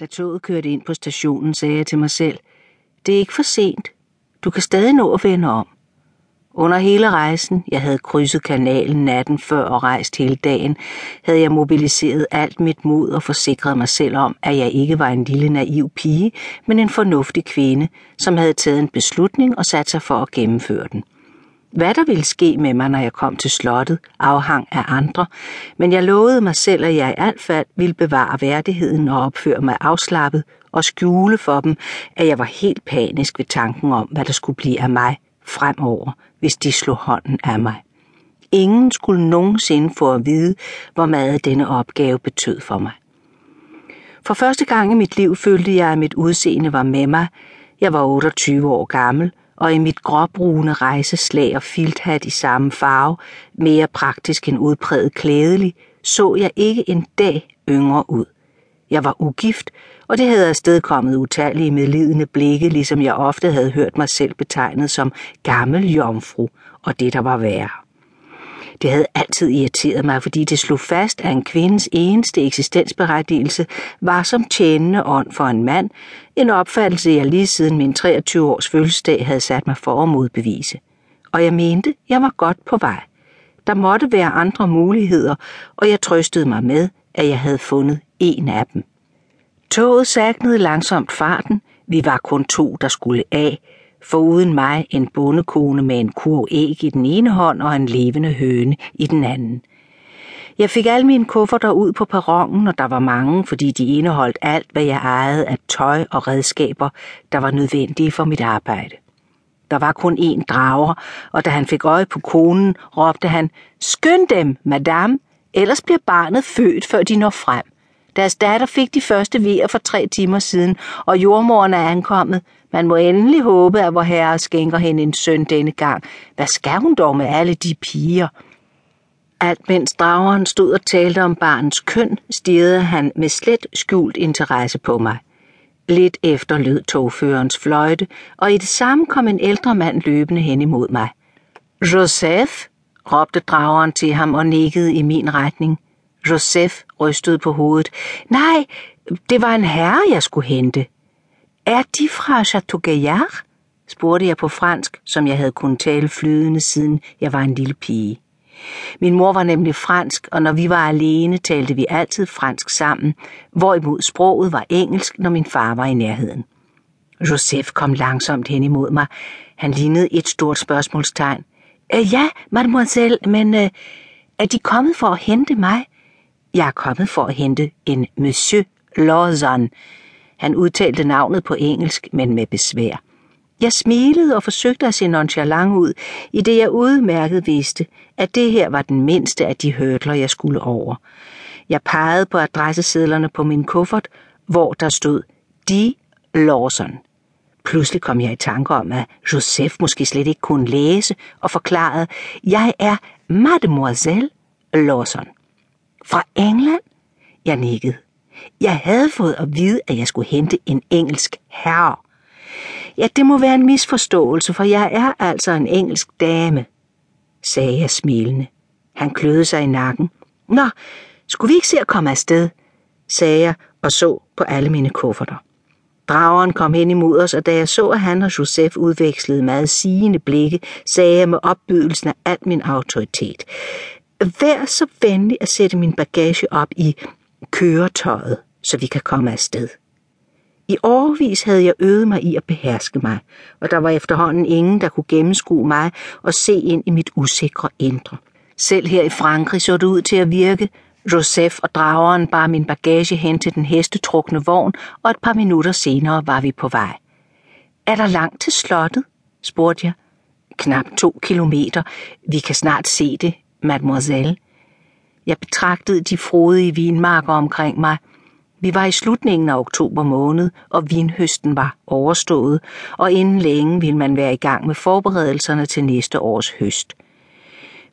Da toget kørte ind på stationen, sagde jeg til mig selv, det er ikke for sent. Du kan stadig nå at vende om. Under hele rejsen, jeg havde krydset kanalen natten før og rejst hele dagen, havde jeg mobiliseret alt mit mod og forsikret mig selv om, at jeg ikke var en lille naiv pige, men en fornuftig kvinde, som havde taget en beslutning og sat sig for at gennemføre den. Hvad der ville ske med mig, når jeg kom til slottet, afhang af andre, men jeg lovede mig selv, at jeg i alt fald ville bevare værdigheden og opføre mig afslappet og skjule for dem, at jeg var helt panisk ved tanken om, hvad der skulle blive af mig fremover, hvis de slog hånden af mig. Ingen skulle nogensinde få at vide, hvor meget denne opgave betød for mig. For første gang i mit liv følte jeg, at mit udseende var med mig. Jeg var 28 år gammel, og i mit gråbrune rejseslag og filthat i samme farve, mere praktisk end udpræget klædelig, så jeg ikke en dag yngre ud. Jeg var ugift, og det havde afstedkommet utallige medlidende blikke, ligesom jeg ofte havde hørt mig selv betegnet som gammel jomfru, og det der var værre. Det havde altid irriteret mig, fordi det slog fast, at en kvindes eneste eksistensberettigelse var som tjenende ånd for en mand, en opfattelse, jeg lige siden min 23 års fødselsdag havde sat mig for at modbevise. Og jeg mente, jeg var godt på vej. Der måtte være andre muligheder, og jeg trøstede mig med, at jeg havde fundet en af dem. Toget sagnede langsomt farten. Vi var kun to, der skulle af, for uden mig en bondekone med en kurv æg i den ene hånd og en levende høne i den anden. Jeg fik alle mine kufferter ud på perronen, og der var mange, fordi de indeholdt alt, hvad jeg ejede af tøj og redskaber, der var nødvendige for mit arbejde. Der var kun én drager, og da han fik øje på konen, råbte han, Skynd dem, madame, ellers bliver barnet født, før de når frem. Deres datter fik de første vejer for tre timer siden, og jordmoren er ankommet. Man må endelig håbe, at vor herre skænker hende en søn denne gang. Hvad skal hun dog med alle de piger? Alt mens drageren stod og talte om barnets køn, stirrede han med slet skjult interesse på mig. Lidt efter lød togførens fløjte, og i det samme kom en ældre mand løbende hen imod mig. Joseph, råbte drageren til ham og nikkede i min retning. Joseph rystede på hovedet. Nej, det var en herre, jeg skulle hente. Er de fra Chateau Gaillard? spurgte jeg på fransk, som jeg havde kunnet tale flydende, siden jeg var en lille pige. Min mor var nemlig fransk, og når vi var alene, talte vi altid fransk sammen, hvorimod sproget var engelsk, når min far var i nærheden. Joseph kom langsomt hen imod mig. Han lignede et stort spørgsmålstegn. Øh, ja, mademoiselle, men øh, er de kommet for at hente mig? Jeg er kommet for at hente en Monsieur Lawson. Han udtalte navnet på engelsk, men med besvær. Jeg smilede og forsøgte at se nonchalant ud, i det jeg udmærket vidste, at det her var den mindste af de hørtler, jeg skulle over. Jeg pegede på adressesedlerne på min kuffert, hvor der stod De Lawson. Pludselig kom jeg i tanke om, at Joseph måske slet ikke kunne læse, og forklarede, jeg er Mademoiselle Lawson. Fra England? Jeg nikkede. Jeg havde fået at vide, at jeg skulle hente en engelsk herre. Ja, det må være en misforståelse, for jeg er altså en engelsk dame, sagde jeg smilende. Han kløede sig i nakken. Nå, skulle vi ikke se at komme afsted, sagde jeg og så på alle mine kufferter. Drageren kom hen imod os, og da jeg så, at han og Josef udvekslede meget sigende blikke, sagde jeg med opbydelsen af al min autoritet. Vær så venlig at sætte min bagage op i køretøjet, så vi kan komme afsted. I årvis havde jeg øvet mig i at beherske mig, og der var efterhånden ingen, der kunne gennemskue mig og se ind i mit usikre indre. Selv her i Frankrig så det ud til at virke. Josef og drageren bar min bagage hen til den hestetrukne vogn, og et par minutter senere var vi på vej. Er der langt til slottet? spurgte jeg. Knap to kilometer. Vi kan snart se det, mademoiselle. Jeg betragtede de frodige vinmarker omkring mig. Vi var i slutningen af oktober måned, og vinhøsten var overstået, og inden længe ville man være i gang med forberedelserne til næste års høst.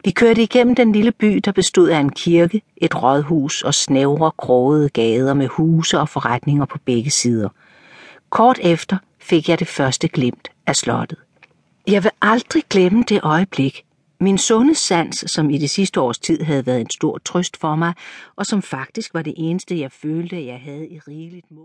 Vi kørte igennem den lille by, der bestod af en kirke, et rådhus og snævre, krogede gader med huse og forretninger på begge sider. Kort efter fik jeg det første glimt af slottet. Jeg vil aldrig glemme det øjeblik, min sunde sans, som i det sidste års tid havde været en stor trøst for mig, og som faktisk var det eneste, jeg følte, jeg havde i rigeligt mål.